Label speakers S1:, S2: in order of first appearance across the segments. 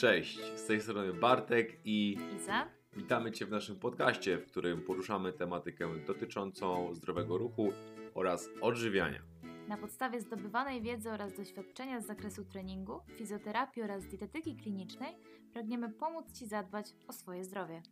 S1: Cześć, z tej strony Bartek i
S2: Iza.
S1: witamy Cię w naszym podcaście, w którym poruszamy tematykę dotyczącą zdrowego ruchu oraz odżywiania.
S2: Na podstawie zdobywanej wiedzy oraz doświadczenia z zakresu treningu, fizjoterapii oraz dietetyki klinicznej pragniemy pomóc Ci zadbać o swoje zdrowie.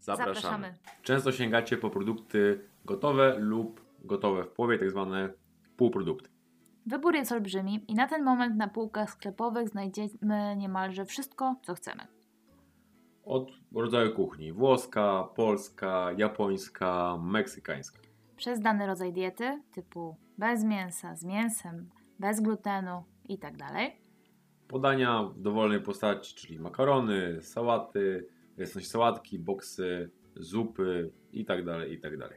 S1: Zapraszamy. Często sięgacie po produkty gotowe lub gotowe w połowie, tak zwane półprodukty.
S2: Wybór jest olbrzymi i na ten moment na półkach sklepowych znajdziemy niemalże wszystko, co chcemy.
S1: Od rodzaju kuchni włoska, polska, japońska, meksykańska.
S2: Przez dany rodzaj diety, typu bez mięsa, z mięsem, bez glutenu itd.
S1: Podania w dowolnej postaci, czyli makarony, sałaty, jasność sałatki, boksy, zupy itd., itd.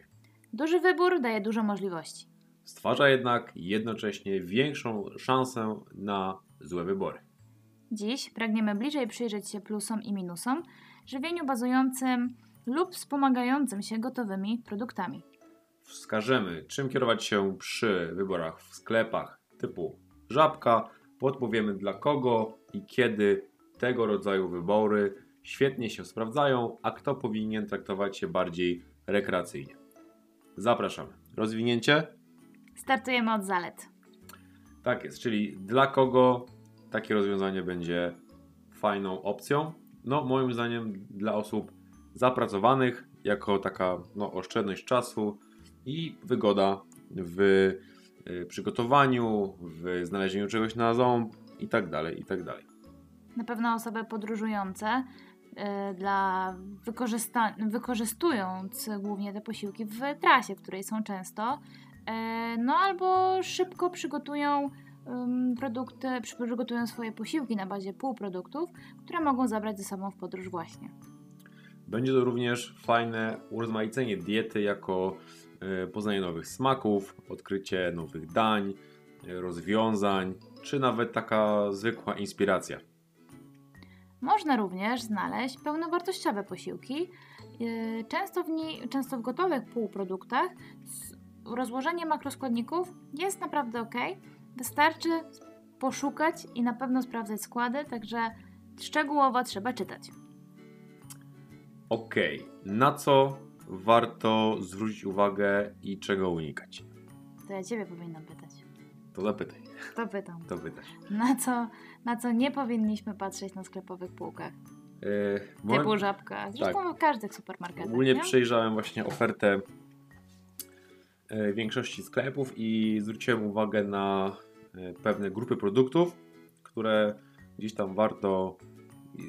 S2: Duży wybór daje dużo możliwości.
S1: Stwarza jednak jednocześnie większą szansę na złe wybory.
S2: Dziś pragniemy bliżej przyjrzeć się plusom i minusom żywieniu bazującym lub wspomagającym się gotowymi produktami.
S1: Wskażemy, czym kierować się przy wyborach w sklepach typu żabka, podpowiemy dla kogo i kiedy tego rodzaju wybory świetnie się sprawdzają, a kto powinien traktować je bardziej rekreacyjnie. Zapraszamy. Rozwinięcie?
S2: Startujemy od zalet.
S1: Tak jest, czyli dla kogo takie rozwiązanie będzie fajną opcją? No, moim zdaniem dla osób zapracowanych, jako taka no, oszczędność czasu i wygoda w y, przygotowaniu, w znalezieniu czegoś na ząb i tak dalej, i tak dalej.
S2: Na pewno osoby podróżujące y, dla wykorzysta- wykorzystując głównie te posiłki w trasie, w której są często, no albo szybko przygotują produkty, przygotują swoje posiłki na bazie półproduktów, które mogą zabrać ze sobą w podróż właśnie.
S1: Będzie to również fajne urozmaicenie diety jako y, poznanie nowych smaków, odkrycie nowych dań, rozwiązań, czy nawet taka zwykła inspiracja.
S2: Można również znaleźć pełnowartościowe posiłki. Yy, Często w, nie, często w gotowych półproduktach rozłożenie makroskładników jest naprawdę ok. Wystarczy poszukać i na pewno sprawdzać składy, także szczegółowo trzeba czytać.
S1: Ok, na co warto zwrócić uwagę i czego unikać?
S2: To ja Ciebie powinnam pytać.
S1: To zapytaj,
S2: To pytam.
S1: to pytaj.
S2: Na co, na co nie powinniśmy patrzeć na sklepowych półkach?
S1: Yy,
S2: Typu żabka. Zresztą w każdych supermarketach.
S1: ogólnie
S2: nie?
S1: przejrzałem właśnie ofertę większości sklepów i zwróciłem uwagę na e, pewne grupy produktów, które gdzieś tam warto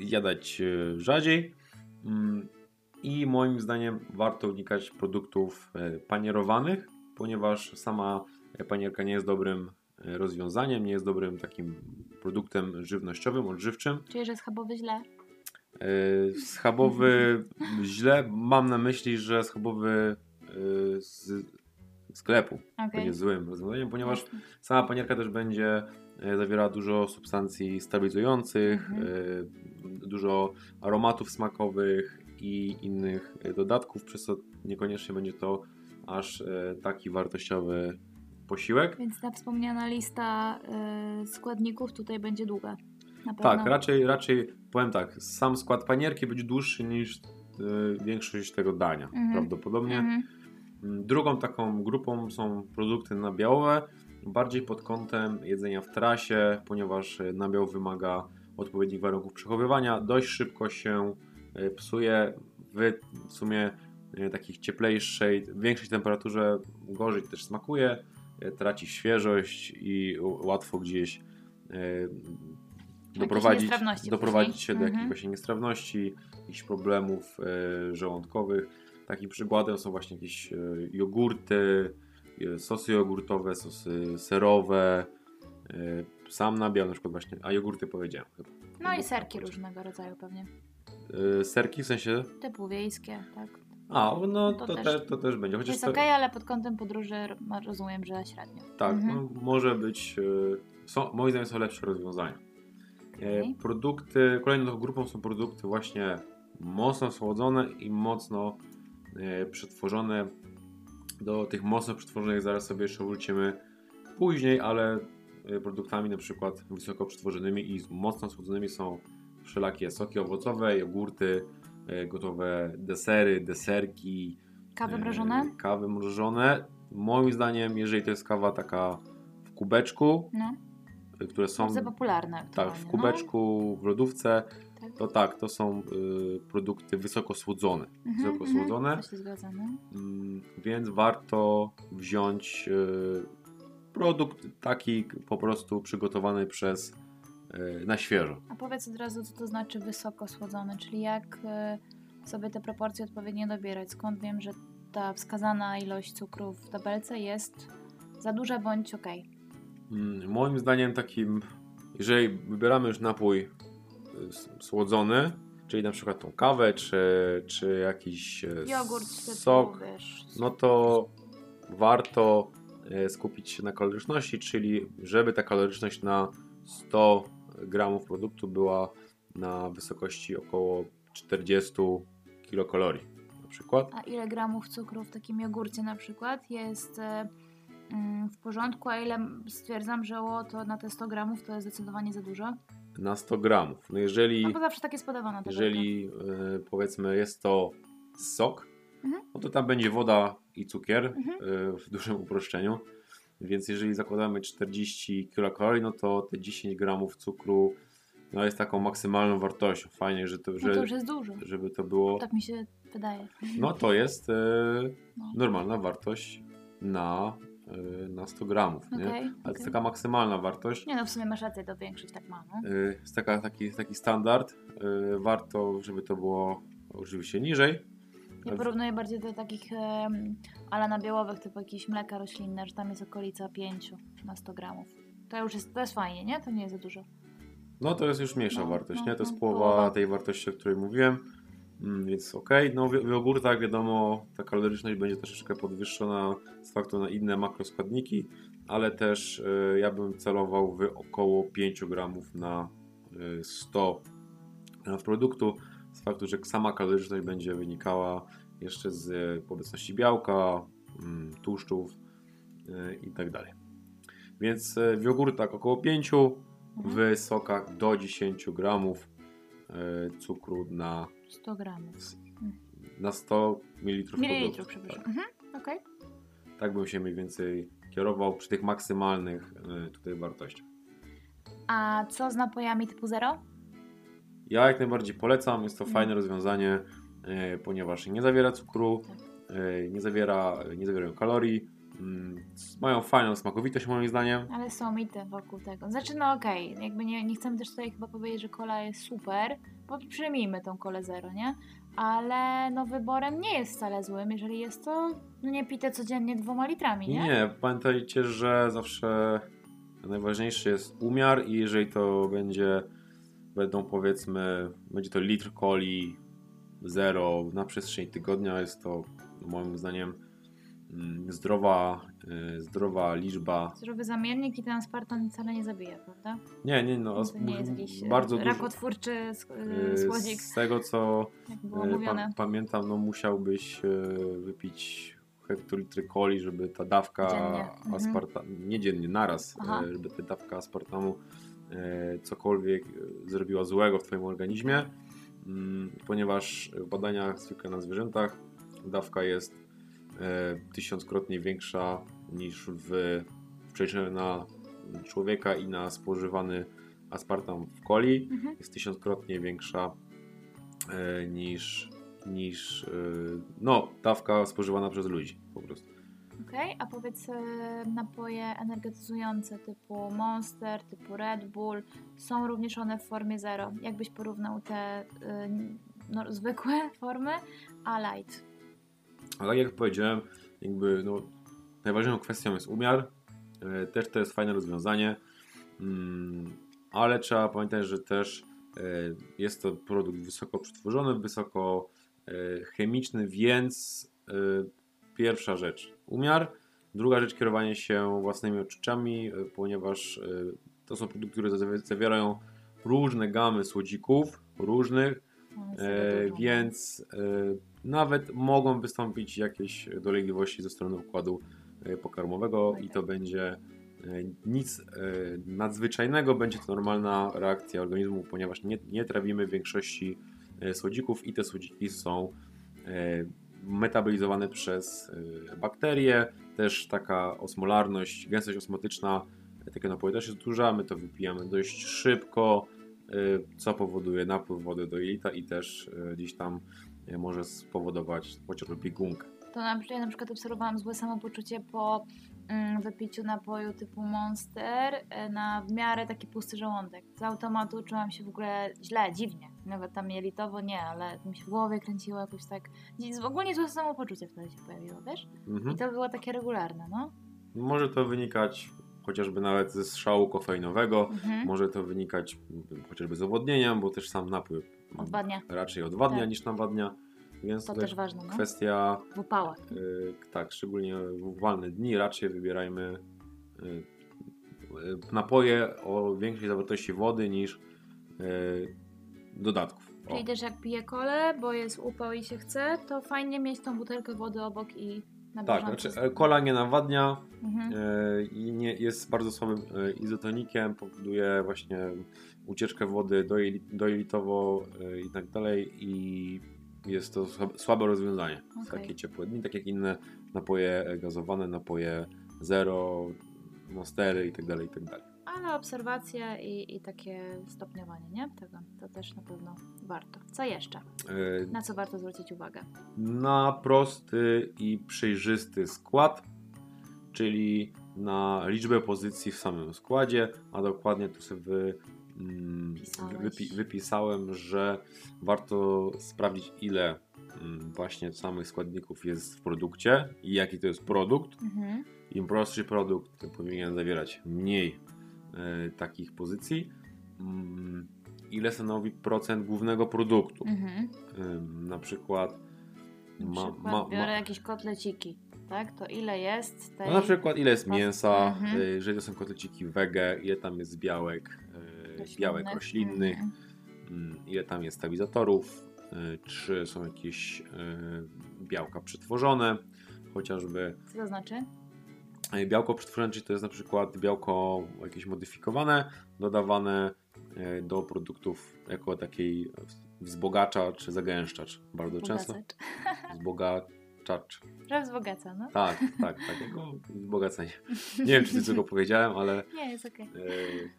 S1: jadać e, rzadziej. Mm, I moim zdaniem warto unikać produktów e, panierowanych, ponieważ sama panierka nie jest dobrym e, rozwiązaniem, nie jest dobrym takim produktem żywnościowym, odżywczym.
S2: Czyli, że schabowy źle?
S1: Schabowy źle, mam na myśli, że schabowy z sklepu
S2: Okej.
S1: będzie złym rozwiązaniem, ponieważ sama panierka też będzie yy, zawierała dużo substancji stabilizujących,
S2: Mhm.
S1: yy, dużo aromatów smakowych i innych yy, dodatków, przez co niekoniecznie będzie to aż taki wartościowy posiłek.
S2: Więc ta wspomniana lista składników tutaj będzie długa.
S1: Tak, raczej, raczej powiem tak, sam skład panierki będzie dłuższy niż większość tego dania,
S2: Mhm.
S1: prawdopodobnie.
S2: Mhm.
S1: Mm, Drugą taką grupą są produkty nabiałowe, bardziej pod kątem jedzenia w trasie, ponieważ e, nabiał wymaga odpowiednich warunków przechowywania, dość szybko się e, psuje, w, sumie e, takich cieplejszej, większej temperaturze gorzej też smakuje, traci świeżość i łatwo gdzieś doprowadzić, doprowadzić
S2: później.
S1: się do
S2: Mhm.
S1: jakichś właśnie niestrawności, jakichś problemów żołądkowych. Takim przykładem są właśnie jakieś e, jogurty, e, sosy jogurtowe, sosy serowe, e, sam nabiał na przykład właśnie, a jogurty powiedziałem chyba.
S2: No i serki różnego rodzaju pewnie.
S1: Serki w sensie,
S2: Typu wiejskie, tak.
S1: a no
S2: To
S1: to,
S2: też-
S1: też, to też będzie. Chociaż
S2: Jest
S1: to,
S2: ok, ale pod kątem podróży rozumiem, że średnio.
S1: tak,
S2: Mhm.
S1: no, może być, są, moim zdaniem są lepsze rozwiązania.
S2: Okej.
S1: Produkty, kolejną grupą są produkty właśnie mocno słodzone i mocno przetworzone. Do tych mocno przetworzonych zaraz sobie jeszcze wrócimy później, ale e, produktami na przykład wysoko przetworzonymi i mocno słodzonymi są wszelakie soki owocowe, jogurty, e, gotowe desery, deserki,
S2: Kawy
S1: e,
S2: mrożone?
S1: kawy mrożone. Moim zdaniem, jeżeli to jest kawa taka w kubeczku,
S2: No,
S1: e, które są
S2: bardzo popularne
S1: tak, w kubeczku, w lodówce,
S2: No, tak.
S1: to tak, to są y, produkty wysoko słodzone.
S2: Mhm,
S1: Wysoko
S2: mhm,
S1: słodzone.
S2: To się zgadza, no.
S1: Mm, więc warto wziąć y, produkt taki po prostu przygotowany przez y, na świeżo.
S2: A powiedz od razu, co to znaczy wysoko słodzone, czyli jak y, sobie te proporcje odpowiednio dobierać. Skąd wiem, że ta wskazana ilość cukru w tabelce jest za duża bądź ok.
S1: Mm, Moim zdaniem takim, jeżeli wybieramy już napój słodzony, czyli na przykład tą kawę, czy, czy jakiś e,
S2: Jogurt,
S1: sok, no to warto e, skupić się na kaloryczności, czyli żeby ta kaloryczność na 100 gramów produktu była na wysokości około 40 kilokalorii na przykład.
S2: A ile gramów cukru w takim jogurcie na przykład jest e, mm, w porządku, a ile stwierdzam, że o, to na te 100 gramów to jest zdecydowanie za dużo?
S1: Na 100 gramów. No jeżeli,
S2: No bo zawsze tak jest podawana tabelka.
S1: jeżeli e, powiedzmy jest to sok,
S2: Mhm.
S1: no to tam będzie woda i cukier
S2: Mhm.
S1: e, w dużym uproszczeniu. Więc jeżeli zakładamy 40 kilokalorii, no to te 10 gramów cukru no jest taką maksymalną wartością. Fajnie, że to,
S2: No
S1: że,
S2: to już jest dużo.
S1: żeby to było.
S2: Tak mi się wydaje.
S1: No to jest e,
S2: No.
S1: normalna wartość na, na 100 gramów. Nie?
S2: Okej,
S1: Ale to
S2: okej.
S1: jest taka maksymalna wartość.
S2: Nie no, w sumie masz rację, to większość tak ma, no.
S1: E, jest taka, taki, taki standard. E, warto, żeby to było oczywiście niżej.
S2: Ja porównuję bardziej do takich um, ala nabiałowych, typu jakieś mleka roślinne, że tam jest okolica 5 na 100 gramów. To już jest, to jest fajnie, nie? To nie jest za dużo.
S1: No to jest już mniejsza
S2: No,
S1: wartość,
S2: no,
S1: nie? To jest
S2: no,
S1: połowa. tej wartości, o której mówiłem. Mm, więc okej. No w, jogurtach wiadomo, ta kaloryczność będzie troszeczkę podwyższona z faktu na inne makroskładniki, ale też y, ja bym celował w około 5 gramów na y, 100 gramów produktu. Z faktu, że sama kaloryczność będzie wynikała jeszcze z y, obecności białka, mm, tłuszczów y, i tak dalej. Więc y, w jogurtach około 5,
S2: Mhm.
S1: w sokach do 10 gramów e, cukru na,
S2: 100 gramów.
S1: na 100 ml
S2: Mililitrów, przepraszam.
S1: Tak,
S2: Mhm, okej.
S1: tak bym się mniej więcej kierował przy tych maksymalnych e, tutaj wartościach.
S2: A co z napojami typu zero?
S1: Ja jak najbardziej polecam, jest to
S2: Mhm.
S1: fajne rozwiązanie, e, ponieważ nie zawiera cukru,
S2: Tak.
S1: e, nie, zawiera, nie zawierają kalorii, mają fajną smakowitość moim zdaniem.
S2: Ale są mity wokół tego. Znaczy, no okej, jakby nie, nie chcemy też tutaj chyba powiedzieć, że kola jest super, bo przyjmijmy tą kolę zero, nie? Ale no wyborem nie jest wcale złym, jeżeli jest to no nie pite codziennie dwoma litrami, nie?
S1: Nie, pamiętajcie, że zawsze najważniejszy jest umiar i jeżeli to będzie, będą powiedzmy, będzie to litr coli, zero na przestrzeni tygodnia, jest to moim zdaniem mm, zdrowa, y, zdrowa liczba.
S2: Zdrowy zamiennik i ten aspartam wcale nie zabija, prawda?
S1: Nie, nie, no,
S2: to nie jest jakiś
S1: bardzo
S2: e,
S1: dużo.
S2: rakotwórczy
S1: y,
S2: e, słodzik,
S1: Z tego co y, pa, pamiętam, no musiałbyś y, wypić hektolitry coli, żeby ta dawka
S2: Dziennie. Mhm.
S1: aspartamu, nie dziennie, naraz,
S2: Aha.
S1: y, żeby ta dawka aspartamu y, cokolwiek y, zrobiła złego w Twoim organizmie, mm, ponieważ w badaniach zwykle na zwierzętach dawka jest y, tysiąckrotnie większa niż w, przeliczeniu na człowieka i na spożywany aspartam w coli
S2: Mhm.
S1: jest tysiąckrotnie większa e, niż, niż e, no, dawka spożywana przez ludzi po prostu.
S2: Okej, a powiedz e, napoje energetyzujące typu Monster, typu Red Bull są również one w formie zero. Jakbyś porównał te e, no, zwykłe formy, a light?
S1: A tak jak powiedziałem, jakby no, najważniejszą kwestią jest umiar. E, Też to jest fajne rozwiązanie, Mm, ale trzeba pamiętać, że też e, jest to produkt wysoko przetworzony, wysoko e, chemiczny, więc pierwsza rzecz umiar, druga rzecz kierowanie się własnymi odczuciami, ponieważ to są produkty, które zawi- zawierają różne gamy słodzików, różnych, więc nawet mogą wystąpić jakieś dolegliwości ze strony układu e, pokarmowego i to będzie nic e, nadzwyczajnego, będzie to normalna reakcja organizmu, ponieważ nie, nie trawimy większości e, słodzików i te słodziki są e, metabolizowane przez bakterie. Też taka osmolarność, gęstość osmotyczna takie napoje też jest duża. My to wypijamy dość szybko, co powoduje napływ wody do jelita i też gdzieś tam może spowodować chociażby biegunkę.
S2: To na, ja na przykład obserwowałam złe samopoczucie po mm, wypiciu napoju typu Monster e, na w miarę taki pusty żołądek. Z automatu czułam się w ogóle źle, dziwnie. Nawet tam jelitowo nie, ale mi się w głowie kręciło jakoś tak. Ogólnie złe samopoczucie wtedy się pojawiło, wiesz? Mhm. I to było takie regularne, no.
S1: Może to wynikać chociażby nawet ze strzału kofeinowego, mhm. może to wynikać chociażby z owodnienia, bo też sam napływ
S2: odwadnia.
S1: raczej odwadnia tak. niż nawadnia. Więc
S2: to też ważne.
S1: No? Kwestia.
S2: W upałach.
S1: Y, tak, szczególnie w upalne dni raczej wybierajmy y, y, napoje o większej zawartości wody niż y, dodatków.
S2: O. Czyli też jak piję kole, bo jest upał i się chce, to fajnie mieć tą butelkę wody obok i
S1: Tak, znaczy e, kola nie nawadnia mhm. E, i nie, jest bardzo słabym e, izotonikiem, powoduje właśnie ucieczkę wody dojelitowo i tak dalej i jest to słabe rozwiązanie okay. w takie ciepłe dni, tak jak inne napoje gazowane, napoje zero, monstery i tak dalej, i tak dalej.
S2: Ale obserwacja i, i takie stopniowanie, nie? Tego, to też na pewno warto. Co jeszcze? E, na co warto zwrócić uwagę?
S1: Na prosty i przejrzysty skład, czyli na liczbę pozycji w samym składzie, a dokładnie tu sobie wy, mm, wypi, wypisałem, że warto sprawdzić ile mm, właśnie samych składników jest w produkcie i jaki to jest produkt. Mhm. Im prostszy produkt powinien zawierać mniej takich pozycji. Mm, ile stanowi procent głównego produktu? Mhm. E, na przykład,
S2: na przykład ma, biorę ma, jakieś kotleciki tak? To ile jest
S1: tej... No na przykład ile jest mięsa, mhm. E, jeżeli to są kotleciki wege, ile tam jest białek, Roślinnych. białek roślinnych, mhm. Mm, ile tam jest stabilizatorów, czy są jakieś białka przetworzone, chociażby.
S2: Co to znaczy?
S1: Białko przetworzone, czyli to jest na przykład białko jakieś modyfikowane, dodawane e, do produktów jako takiej wzbogacza czy zagęszczacz. Bardzo często. Wzbogaczacz.
S2: Że wzbogaca, no.
S1: Tak, tak, tak. Jako wzbogacenie. Nie wiem, czy coś go powiedziałem, ale.
S2: Nie, jest okej. Okay.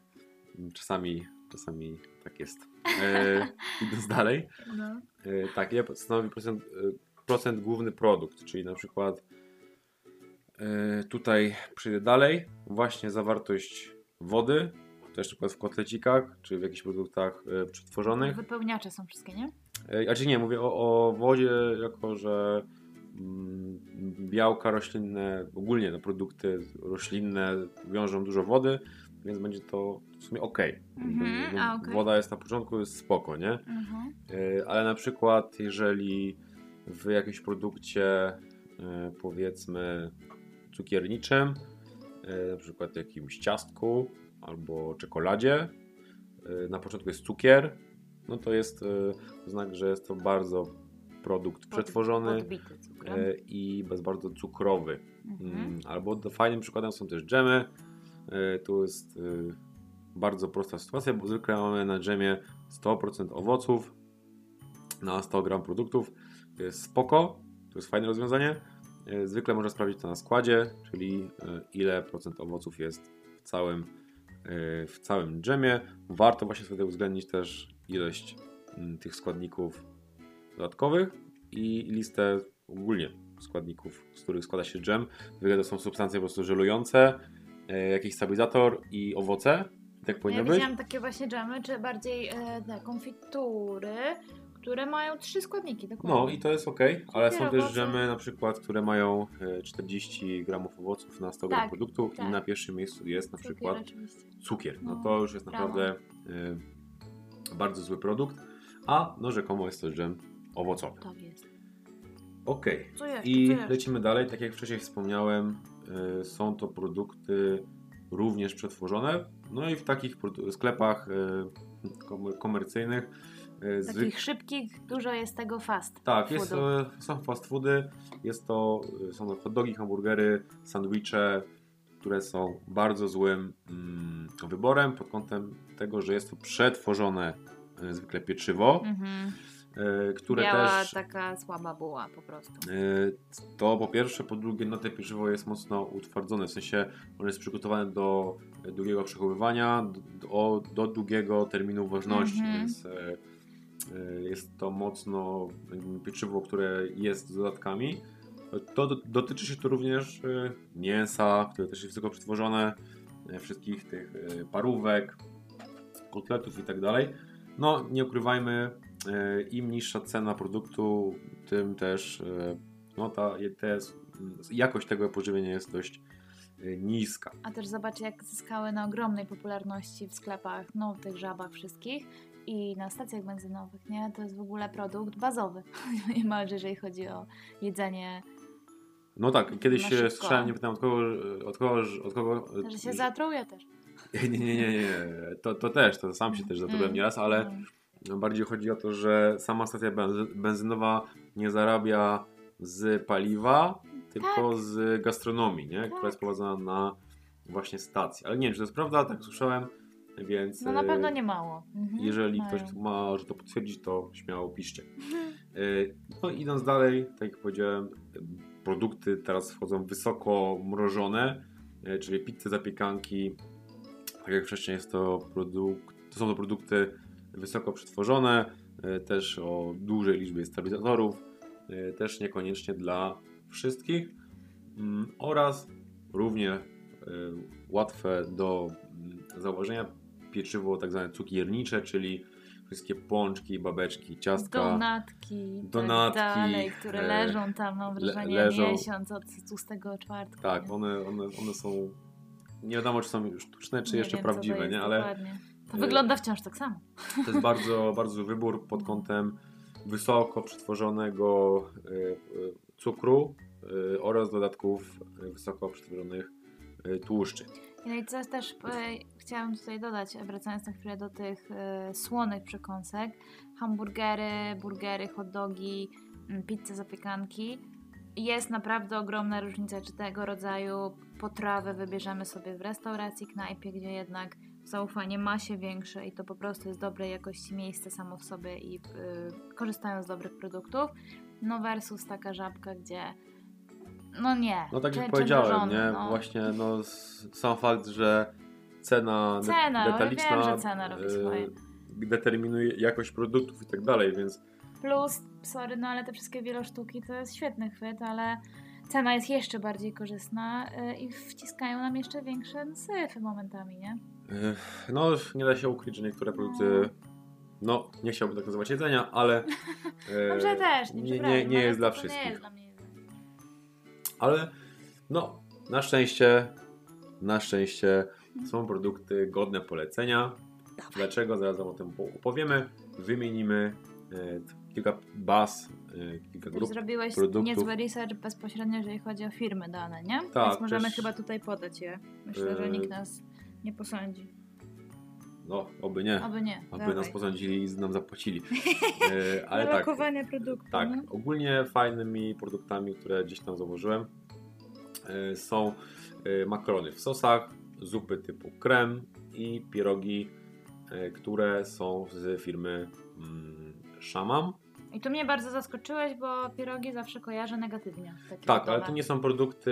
S1: E, czasami, czasami tak jest. E, idąc dalej. No. E, tak, ile stanowi procent, e, procent główny produkt, czyli na przykład E, tutaj przyjdę dalej. Właśnie zawartość wody, też na przykład w kotlecikach, czy w jakichś produktach e, przetworzonych.
S2: Wypełniacze są wszystkie, nie?
S1: E, a czy nie, mówię o, o wodzie, jako że mm, białka roślinne, ogólnie no, produkty roślinne wiążą dużo wody, więc będzie to w sumie ok. Mm-hmm, okay. Woda jest na początku, jest spoko, nie? Mm-hmm. Ale na przykład, jeżeli w jakimś produkcie powiedzmy cukierniczym, e, na przykład jakimś ciastku albo czekoladzie. E, na początku jest cukier, no to jest e, znak, że jest to bardzo produkt przetworzony i bez bardzo cukrowy. Mhm. Mm, albo fajnym przykładem są też dżemy. Tu jest bardzo prosta sytuacja, bo zwykle mamy na dżemie 100% owoców na 100 gram produktów. To jest spoko, to jest fajne rozwiązanie zwykle można sprawdzić to na składzie, czyli e, ile procent owoców jest w całym, e, w całym dżemie. Warto właśnie sobie uwzględnić też ilość tych składników dodatkowych i listę ogólnie składników, z których składa się dżem. Zwykle to są substancje po prostu żelujące, jakiś stabilizator i owoce. Tak powinno ja być.
S2: Widziałam takie właśnie dżemy, czy bardziej e, te konfitury, które mają trzy składniki. Dokładnie.
S1: No i to jest ok, ale są też dżemy na przykład, które mają 40 e, gramów owoców na 100 tak, gram produktu tak. i na pierwszym miejscu jest na cukier, przykład oczywiście. cukier. No, no, to już jest naprawdę y, bardzo zły produkt, a no rzekomo jest to dżem owocowy.
S2: Tak jest.
S1: Ok, i lecimy dalej. Tak jak wcześniej wspomniałem, y, są to produkty również przetworzone. No i w takich sklepach y, komercyjnych
S2: Zwyk... Takich szybkich, dużo jest tego fast
S1: Tak, jest, są fast foody, jest to, są hot dogi, hamburgery, sandwiche, które są bardzo złym mm, wyborem pod kątem tego, że jest to przetworzone e, zwykle pieczywo,
S2: Mhm.
S1: e, które
S2: Biała
S1: też
S2: taka słaba buła po prostu.
S1: e, to po pierwsze, po drugie no te pieczywo jest mocno utwardzone, w sensie ono jest przygotowane do długiego przechowywania, do, do długiego terminu ważności,
S2: Mhm.
S1: więc e, e, jest to mocno pieczywo, które jest z dodatkami. To do, dotyczy się to również e, mięsa, które też jest wysoko przetworzone, e, wszystkich tych e, parówek, kotletów i tak dalej. No, nie ukrywajmy, e, im niższa cena produktu, tym też e, no, ta, jest, jakość tego pożywienia jest dość e, niska.
S2: A też zobacz, jak zyskały na ogromnej popularności w sklepach, no w tych żabach wszystkich i na stacjach benzynowych, nie? To jest w ogóle produkt bazowy, niemalże, jeżeli chodzi o jedzenie,
S1: No tak, kiedyś się słyszałem, nie pytałem od kogo, od kogo, od kogo
S2: że się zatruje też.
S1: Nie, nie, nie, nie. To, to też, to sam się też zatrułem
S2: Mm.
S1: nieraz, ale
S2: Mm.
S1: bardziej chodzi o to, że sama stacja benzy- benzynowa nie zarabia z paliwa, tylko z gastronomii, nie? która
S2: Tak.
S1: jest prowadzona na właśnie stacji. Ale nie wiem, czy to jest prawda, tak słyszałem, więc
S2: No na pewno
S1: e,
S2: nie mało. Mhm.
S1: jeżeli
S2: Mają.
S1: ktoś ma, że to potwierdzić, to śmiało piszcie. E, No idąc dalej, tak jak powiedziałem, produkty teraz wchodzą wysoko mrożone, e, czyli pizze, zapiekanki. Tak jak wcześniej jest to produkt, to są to produkty wysoko przetworzone, też o dużej liczbie stabilizatorów, też niekoniecznie dla wszystkich Mm, oraz równie e, łatwe do mm, zauważenia pieczywo tak zwane cukiernicze, czyli wszystkie pączki, babeczki, ciastka.
S2: Donatki,
S1: Donatki,
S2: tak dalej, które
S1: e,
S2: leżą tam, mam
S1: le-
S2: wrażenie,
S1: leżą.
S2: miesiąc od tłustego czwartku.
S1: Tak, one, one, one są. Nie wiadomo, czy są sztuczne, czy
S2: Nie
S1: jeszcze
S2: wiem,
S1: prawdziwe, nie? Ale
S2: Dokładnie. To
S1: e,
S2: wygląda wciąż tak samo.
S1: to jest bardzo, bardzo wybór pod kątem wysoko przetworzonego e, cukru oraz dodatków e, wysoko przetworzonych e, tłuszczy.
S2: No i coś też e, chciałam tutaj dodać, wracając na chwilę do tych e, słonych przekąsek. Hamburgery, burgery, hot dogi, mm, pizze, zapiekanki. Jest naprawdę ogromna różnica, czy tego rodzaju potrawę wybierzemy sobie w restauracji, knajpie, gdzie jednak zaufanie ma się większe i to po prostu jest dobrej jakości miejsce samo w sobie i y, korzystają z dobrych produktów. No versus taka żabka, gdzie no nie.
S1: No tak jak powiedziałem, nie?
S2: no.
S1: Właśnie no, sam fakt, że cena, de-
S2: Cena, no
S1: detaliczna
S2: wiem, że cena robi
S1: e,
S2: swoje.
S1: determinuje jakość produktów i tak dalej, więc
S2: Plus, sorry, no ale te wszystkie wielosztuki to jest świetny chwyt, ale cena jest jeszcze bardziej korzystna y, i wciskają nam jeszcze większe syfy momentami, nie?
S1: e, no nie da się ukryć, że niektóre produkty no nie chciałbym tak nazywać jedzenia, ale e,
S2: Dobrze też, nie,
S1: nie, nie, nie
S2: ale
S1: jest dla
S2: to Nie
S1: wszystkich.
S2: jest dla mnie.
S1: Ale no, na szczęście, na szczęście są produkty godne polecenia. Dlaczego? Zaraz o tym po- opowiemy. Wymienimy e, kilka baz, e, kilka grup.
S2: zrobiłeś
S1: produktów.
S2: niezły research bezpośrednio, jeżeli chodzi o firmy dane, nie?
S1: Tak,
S2: Więc możemy
S1: też-
S2: chyba tutaj podać je. Myślę, że
S1: E,
S2: nikt nas nie posądzi.
S1: No, oby nie.
S2: Oby nie.
S1: Aby
S2: dawaj.
S1: nas posądzili i nam zapłacili. E, ale tak,
S2: Lokowanie produktu.
S1: tak,
S2: nie?
S1: ogólnie fajnymi produktami, które gdzieś tam zauważyłem, e, są e, makarony w sosach, zupy typu krem i pierogi, które są z firmy mm, Shamam.
S2: I tu mnie bardzo zaskoczyłeś, bo pierogi zawsze kojarzę negatywnie.
S1: Tak, ale to nie są produkty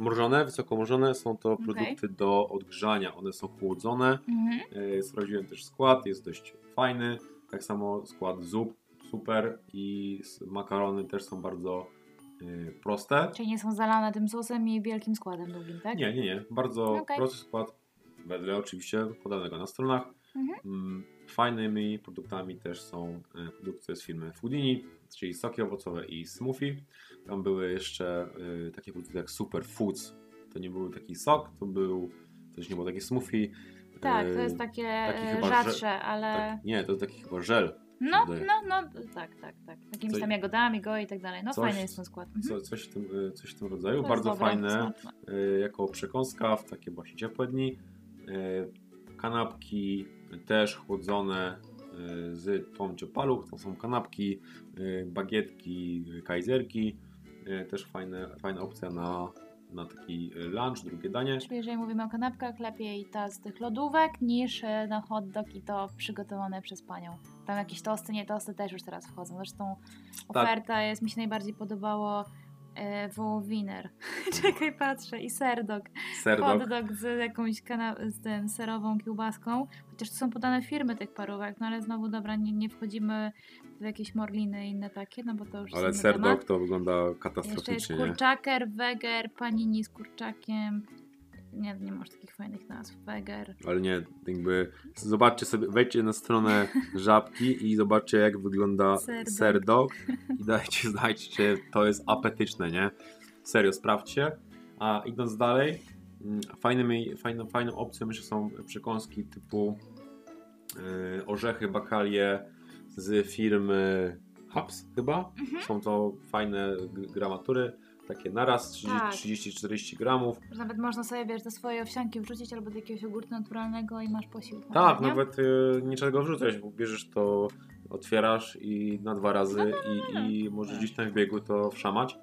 S1: mrożone, wysoko mrożone, są to produkty do odgrzania. One są chłodzone.
S2: Mhm.
S1: E, Sprawdziłem też skład, jest dość fajny. Tak samo skład zup, super i makarony też są bardzo e, proste.
S2: Czyli nie są zalane tym sosem i wielkim składem długim, tak?
S1: Nie, nie, nie. Bardzo
S2: Okej.
S1: prosty skład, wedle oczywiście podanego na stronach.
S2: Mhm.
S1: Fajnymi produktami też są e, produkty z firmy Foodini, czyli soki owocowe i smoothie. Tam były jeszcze e, takie produkty jak Super Foods. To nie był taki sok, to był, już nie było takie smoothie.
S2: Tak,
S1: E,
S2: to jest takie
S1: taki
S2: e, rzadsze, ale...
S1: tak, nie, to jest taki chyba żel.
S2: No, no, no, tak, tak, tak. Jakimiś
S1: Co-
S2: tam jagodami, go i tak dalej. No
S1: coś-
S2: fajny jest ten skład. Mhm.
S1: Co, coś, w tym, e, coś w tym rodzaju.
S2: To
S1: Bardzo
S2: dobre,
S1: fajne.
S2: smaczne.
S1: e, jako przekąska w takie właśnie ciepłe dni. E, Kanapki też chłodzone e, z tą ciopaluch. To są kanapki, e, bagietki, kajzerki. E, Też fajne, fajna opcja na na taki y, lunch, drugie danie.
S2: Czyli jeżeli mówimy o kanapkach, lepiej ta z tych lodówek niż na hot dog i to przygotowane przez panią. Tam jakieś tosty, nie tosty też już teraz wchodzą. Zresztą
S1: Tak.
S2: oferta jest, mi się najbardziej podobało wołowiner. Czekaj, patrzę. I serdog.
S1: Serdog.
S2: Hot dog z jakąś z tym serową kiełbaską. Chociaż tu są podane firmy tych parówek, no ale znowu dobra, nie, nie wchodzimy w jakieś morliny i inne takie, no bo to już
S1: Ale
S2: jest inny
S1: serdog
S2: temat.
S1: to wygląda
S2: Jeszcze jest
S1: katastroficznie, nie?
S2: kurczaker, weger, panini z kurczakiem. Nie, nie masz takich fajnych nazw. Weger.
S1: Ale nie, jakby zobaczcie sobie, wejdźcie na stronę Żabki i zobaczcie jak wygląda
S2: serdog
S1: i dajcie, znajdzie, to jest apetyczne, nie? Serio, sprawdźcie. A idąc dalej, fajnymi, fajną, fajną opcją jeszcze są przekąski typu e, orzechy, bakalie z firmy Hubs chyba.
S2: Mhm.
S1: Są to fajne gramatury, takie naraz
S2: Tak.
S1: 30-40 gramów.
S2: Że Nawet można sobie, wiesz, do swojej owsianki wrzucić albo do jakiegoś ogórka naturalnego i masz posiłek.
S1: Tak,
S2: nie?
S1: nawet y, niczego wrzucać, bo bierzesz to, otwierasz i na dwa razy
S2: No,
S1: i, i możesz gdzieś tam w biegu to wszamać.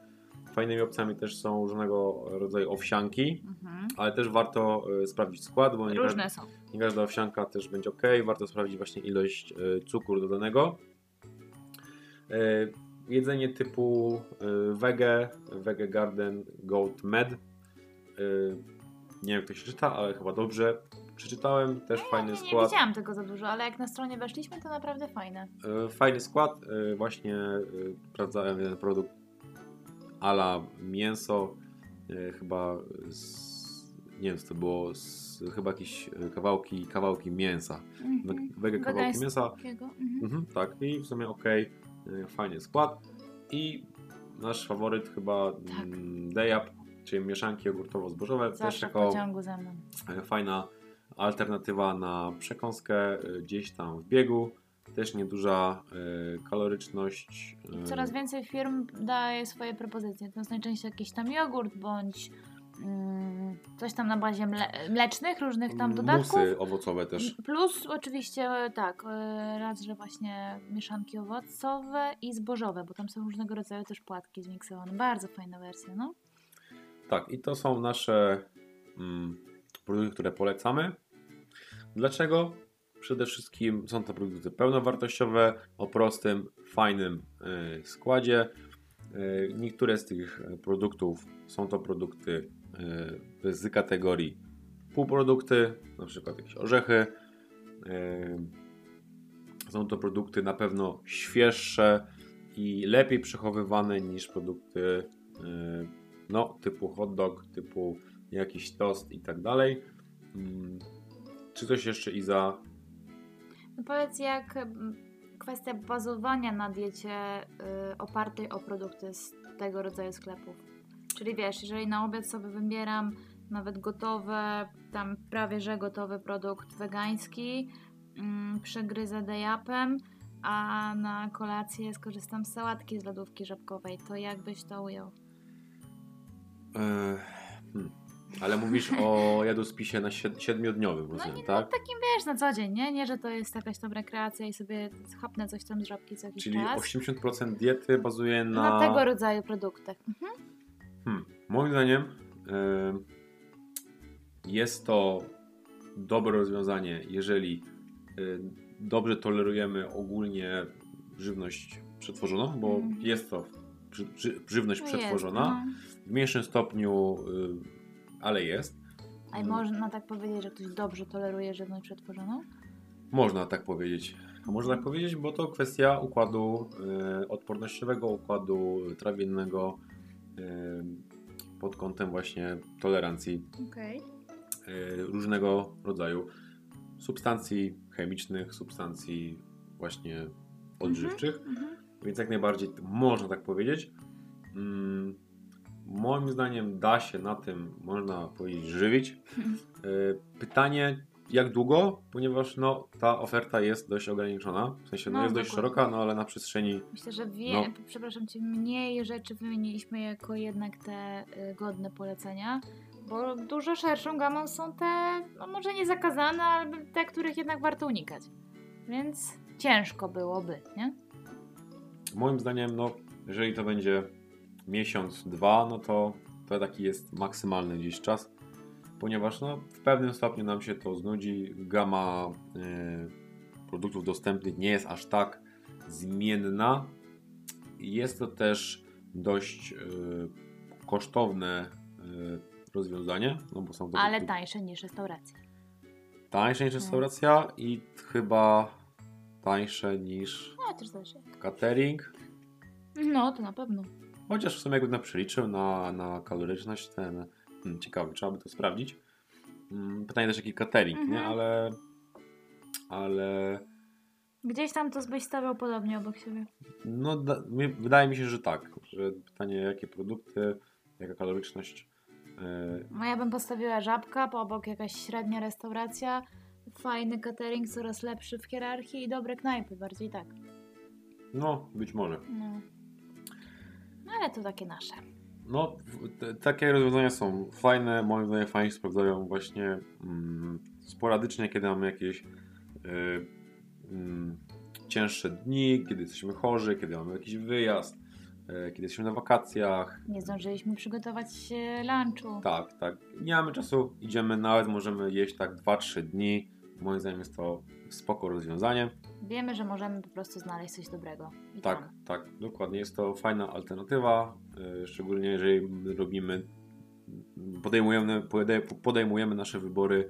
S1: Fajnymi opcjami też są różnego rodzaju owsianki,
S2: Mhm.
S1: ale też warto y, sprawdzić skład, bo nie,
S2: Różne są.
S1: nie każda owsianka też będzie ok. Warto sprawdzić właśnie ilość y, cukru dodanego. Y, Jedzenie typu wege, wege garden goat med. Nie wiem jak to się czyta, ale chyba dobrze przeczytałem. Też fajny
S2: Nie, nie
S1: skład.
S2: widziałam tego za dużo, ale jak na stronie weszliśmy, to naprawdę fajne.
S1: Fajny skład. Właśnie sprawdzałem jeden produkt ala mięso. e, Chyba z, nie wiem to było, z, chyba jakieś e, kawałki, kawałki mięsa.
S2: Mhm.
S1: We- Wege kawałki mięsa.
S2: Mhm.
S1: Mhm, tak, i w sumie ok, fajny skład. I nasz faworyt chyba
S2: Tak.
S1: mm, Dejap, czyli mieszanki jogurtowo-zbożowe. Też
S2: Zawsze
S1: jako. E, fajna alternatywa na przekąskę e, gdzieś tam w biegu. Też nieduża e, kaloryczność. e,
S2: Coraz więcej firm daje swoje propozycje. To jest najczęściej jakiś tam jogurt bądź mm, coś tam na bazie mle- mlecznych, różnych tam dodatków.
S1: Musy owocowe też.
S2: Plus oczywiście e, tak, raz, że właśnie mieszanki owocowe i zbożowe, bo tam są różnego rodzaju też płatki zmiksowane. Bardzo fajna wersja, no.
S1: Tak, i to są nasze mm, produkty, które polecamy. Dlaczego? Przede wszystkim są to produkty pełnowartościowe, o prostym, fajnym e, składzie. E, Niektóre z tych produktów są to produkty e, z kategorii półprodukty, na przykład jakieś orzechy. Są to produkty na pewno świeższe i lepiej przechowywane niż produkty no, typu hot dog, typu jakiś tost i tak dalej. Mm, Czy coś jeszcze Iza?
S2: No powiedz, jak mm, kwestia bazowania na diecie y, opartej o produkty z tego rodzaju sklepów. Czyli wiesz, jeżeli na obiad sobie wybieram nawet gotowe, tam prawie że gotowy produkt wegański, mm, przegryzę dejapem, a na kolację skorzystam z sałatki z lodówki żabkowej, to jak byś to ujął?
S1: E, hmm. Ale mówisz o jadłospisie na sied- siedmiodniowym,
S2: No
S1: rozumiem,
S2: nie, no
S1: tak?
S2: takim wiesz, na co dzień, nie? Nie, że to jest jakaś tam rekreacja i sobie chapnę coś tam z żabki co jakiś
S1: Czyli
S2: czas.
S1: 80% diety bazuje na...
S2: Na tego rodzaju produktach. Mhm.
S1: Hmm. Moim zdaniem e, jest to dobre rozwiązanie, jeżeli e, dobrze tolerujemy ogólnie żywność przetworzoną, bo
S2: Mhm.
S1: jest to ży, ży, żywność
S2: No
S1: przetworzona.
S2: Jest, no.
S1: W mniejszym stopniu, y, ale jest.
S2: A i można tak powiedzieć, że ktoś dobrze toleruje żywność przetworzoną?
S1: Można tak powiedzieć. Można tak powiedzieć, bo to kwestia układu y, odpornościowego, układu trawiennego y, pod kątem właśnie tolerancji
S2: Okej.
S1: y, różnego rodzaju substancji chemicznych, substancji właśnie odżywczych.
S2: Mhm.
S1: Więc jak najbardziej można tak powiedzieć. Mm, moim zdaniem da się na tym, można powiedzieć, żywić. Y, Pytanie, jak długo? Ponieważ no, ta oferta jest dość ograniczona. W sensie no,
S2: No,
S1: jest dość
S2: dokładnie.
S1: szeroka, no ale na przestrzeni.
S2: Myślę, że wie,
S1: No.
S2: przepraszam Cię, mniej rzeczy wymieniliśmy jako jednak te y, godne polecenia, bo dużo szerszą gamą są te, no może nie zakazane, ale te, których jednak warto unikać. Więc ciężko byłoby, nie?
S1: Moim zdaniem, no, jeżeli to będzie miesiąc, dwa, no to, to taki jest maksymalny gdzieś czas, ponieważ no, w pewnym stopniu nam się to znudzi. Gama y, produktów dostępnych nie jest aż tak zmienna. Jest to też dość y, kosztowne y, rozwiązanie, no bo są to
S2: Ale tańsze niż restauracje.
S1: tańsze niż restauracja i chyba tańsze niż
S2: No, też zależy.
S1: catering.
S2: No, to na pewno.
S1: Chociaż w sumie jakbym na przeliczył na, na kaloryczność, ten hmm, ciekawy, trzeba by to sprawdzić. Mm, Pytanie też jaki catering, nie?
S2: Mhm.
S1: Ale ale
S2: Gdzieś tam to byś stawiał podobnie obok siebie.
S1: no da, mi- wydaje mi się, że tak. Że pytanie jakie produkty, jaka kaloryczność. Yy,
S2: No ja bym postawiła żabka, po obok jakaś średnia restauracja, fajny catering, coraz lepszy w hierarchii i dobre knajpy, bardziej tak.
S1: no, być może.
S2: No. Ale to takie nasze.
S1: No, te, takie rozwiązania są fajne, moim zdaniem fajnie sprawdzają właśnie mm, sporadycznie, kiedy mamy jakieś y, mm, cięższe dni, kiedy jesteśmy chorzy, kiedy mamy jakiś wyjazd, y, kiedy jesteśmy na wakacjach.
S2: Nie zdążyliśmy przygotować lunchu.
S1: Tak, tak. Nie mamy czasu, idziemy, nawet możemy jeść tak 2-3 dni. Moim zdaniem jest to spoko rozwiązanie.
S2: Wiemy, że możemy po prostu znaleźć coś dobrego. I
S1: Tak,
S2: tam.
S1: tak, dokładnie. Jest to fajna alternatywa, y, szczególnie jeżeli robimy, podejmujemy, pode- podejmujemy nasze wybory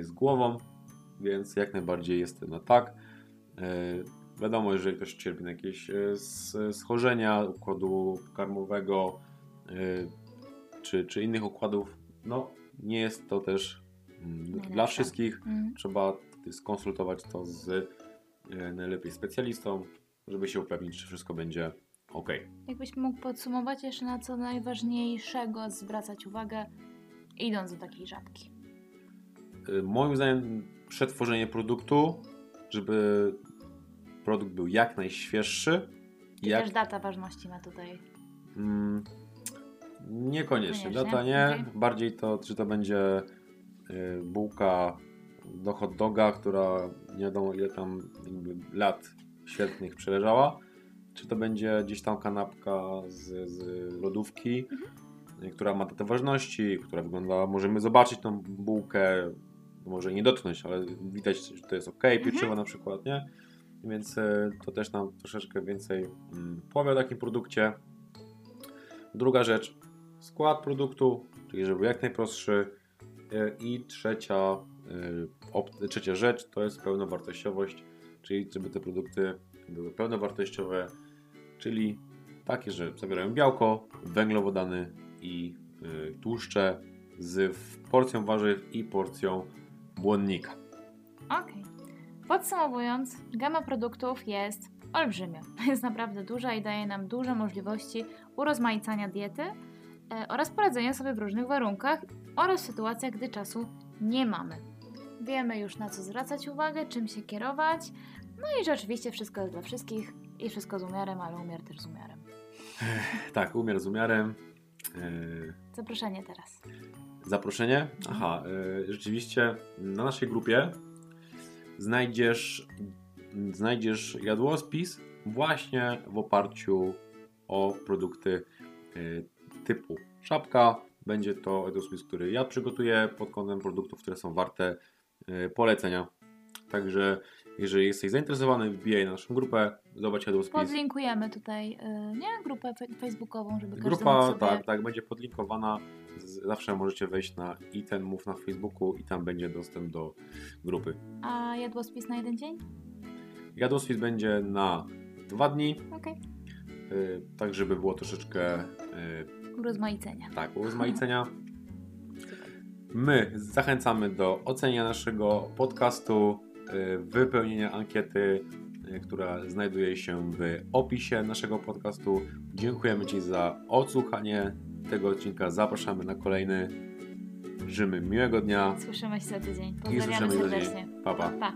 S1: y, z głową, więc jak najbardziej jest na tak. Y, Wiadomo, jeżeli ktoś cierpi na jakieś schorzenia układu karmowego czy, czy innych układów, no nie jest to też mm, dla
S2: Najlepsze.
S1: wszystkich.
S2: Mm.
S1: Trzeba skonsultować to z y, najlepiej specjalistą, żeby się upewnić, czy wszystko będzie ok.
S2: Jakbyś mógł podsumować jeszcze na co najważniejszego zwracać uwagę, idąc do takiej żabki.
S1: Y, Moim zdaniem przetworzenie produktu, żeby produkt był jak najświeższy.
S2: I
S1: Jak,
S2: też data ważności ma tutaj.
S1: mm, niekoniecznie,
S2: Koniecznie,
S1: data nie.
S2: okej.
S1: Bardziej to, czy to będzie y, bułka do hot doga, która nie wiadomo ile tam lat świetnych przeleżała, czy to będzie gdzieś tam kanapka z, z lodówki, y, która ma datę ważności, która wygląda, możemy zobaczyć tą bułkę, może nie dotknąć, ale widać, że to jest ok, pieczywo na przykład, nie? Więc y, to też nam troszeczkę więcej mm, powie o takim produkcie. Druga rzecz, skład produktu, czyli żeby był jak najprostszy. Y, I trzecia, trzecia rzecz to jest pełnowartościowość, czyli żeby te produkty były pełnowartościowe, czyli takie, że zawierają białko, węglowodany i y, tłuszcze z porcją warzyw i porcją błonnika.
S2: Okej. Podsumowując, gama produktów jest olbrzymia. Jest naprawdę duża i daje nam duże możliwości urozmaicania diety e, oraz poradzenia sobie w różnych warunkach oraz sytuacjach, gdy czasu nie mamy. Wiemy już na co zwracać uwagę, czym się kierować, no i że oczywiście wszystko jest dla wszystkich i wszystko z umiarem, ale umiar też z umiarem.
S1: Tak, umiar z umiarem. y,
S2: Zaproszenie teraz.
S1: Zaproszenie? Aha, y, rzeczywiście na naszej grupie znajdziesz, znajdziesz jadłospis właśnie w oparciu o produkty y, typu szapka. Będzie to jadłospis, który ja przygotuję pod kątem produktów, które są warte polecenia. Także jeżeli jesteś zainteresowany, wbijaj na naszą grupę, zobacz jadłospis.
S2: Podlinkujemy tutaj, y, nie, grupę facebookową, żeby
S1: Grupa,
S2: sobie...
S1: tak, tak, będzie podlinkowana. Zawsze możecie wejść na i ten move na Facebooku i tam będzie dostęp do grupy.
S2: A jadłospis na jeden dzień?
S1: Jadłospis będzie na dwa dni,
S2: Okej.
S1: y, tak żeby było troszeczkę y,
S2: Urozmaicenia.
S1: tak, urozmaicenia. My zachęcamy do oceniania naszego podcastu, y, wypełnienia ankiety, y, która znajduje się w opisie naszego podcastu. Dziękujemy Ci za odsłuchanie tego odcinka. Zapraszamy na kolejny. Życzymy miłego dnia
S2: Słyszymy się za tydzień.
S1: i
S2: Pozdrawiamy serdecznie.
S1: tydzień. Pa, pa.
S2: Pa.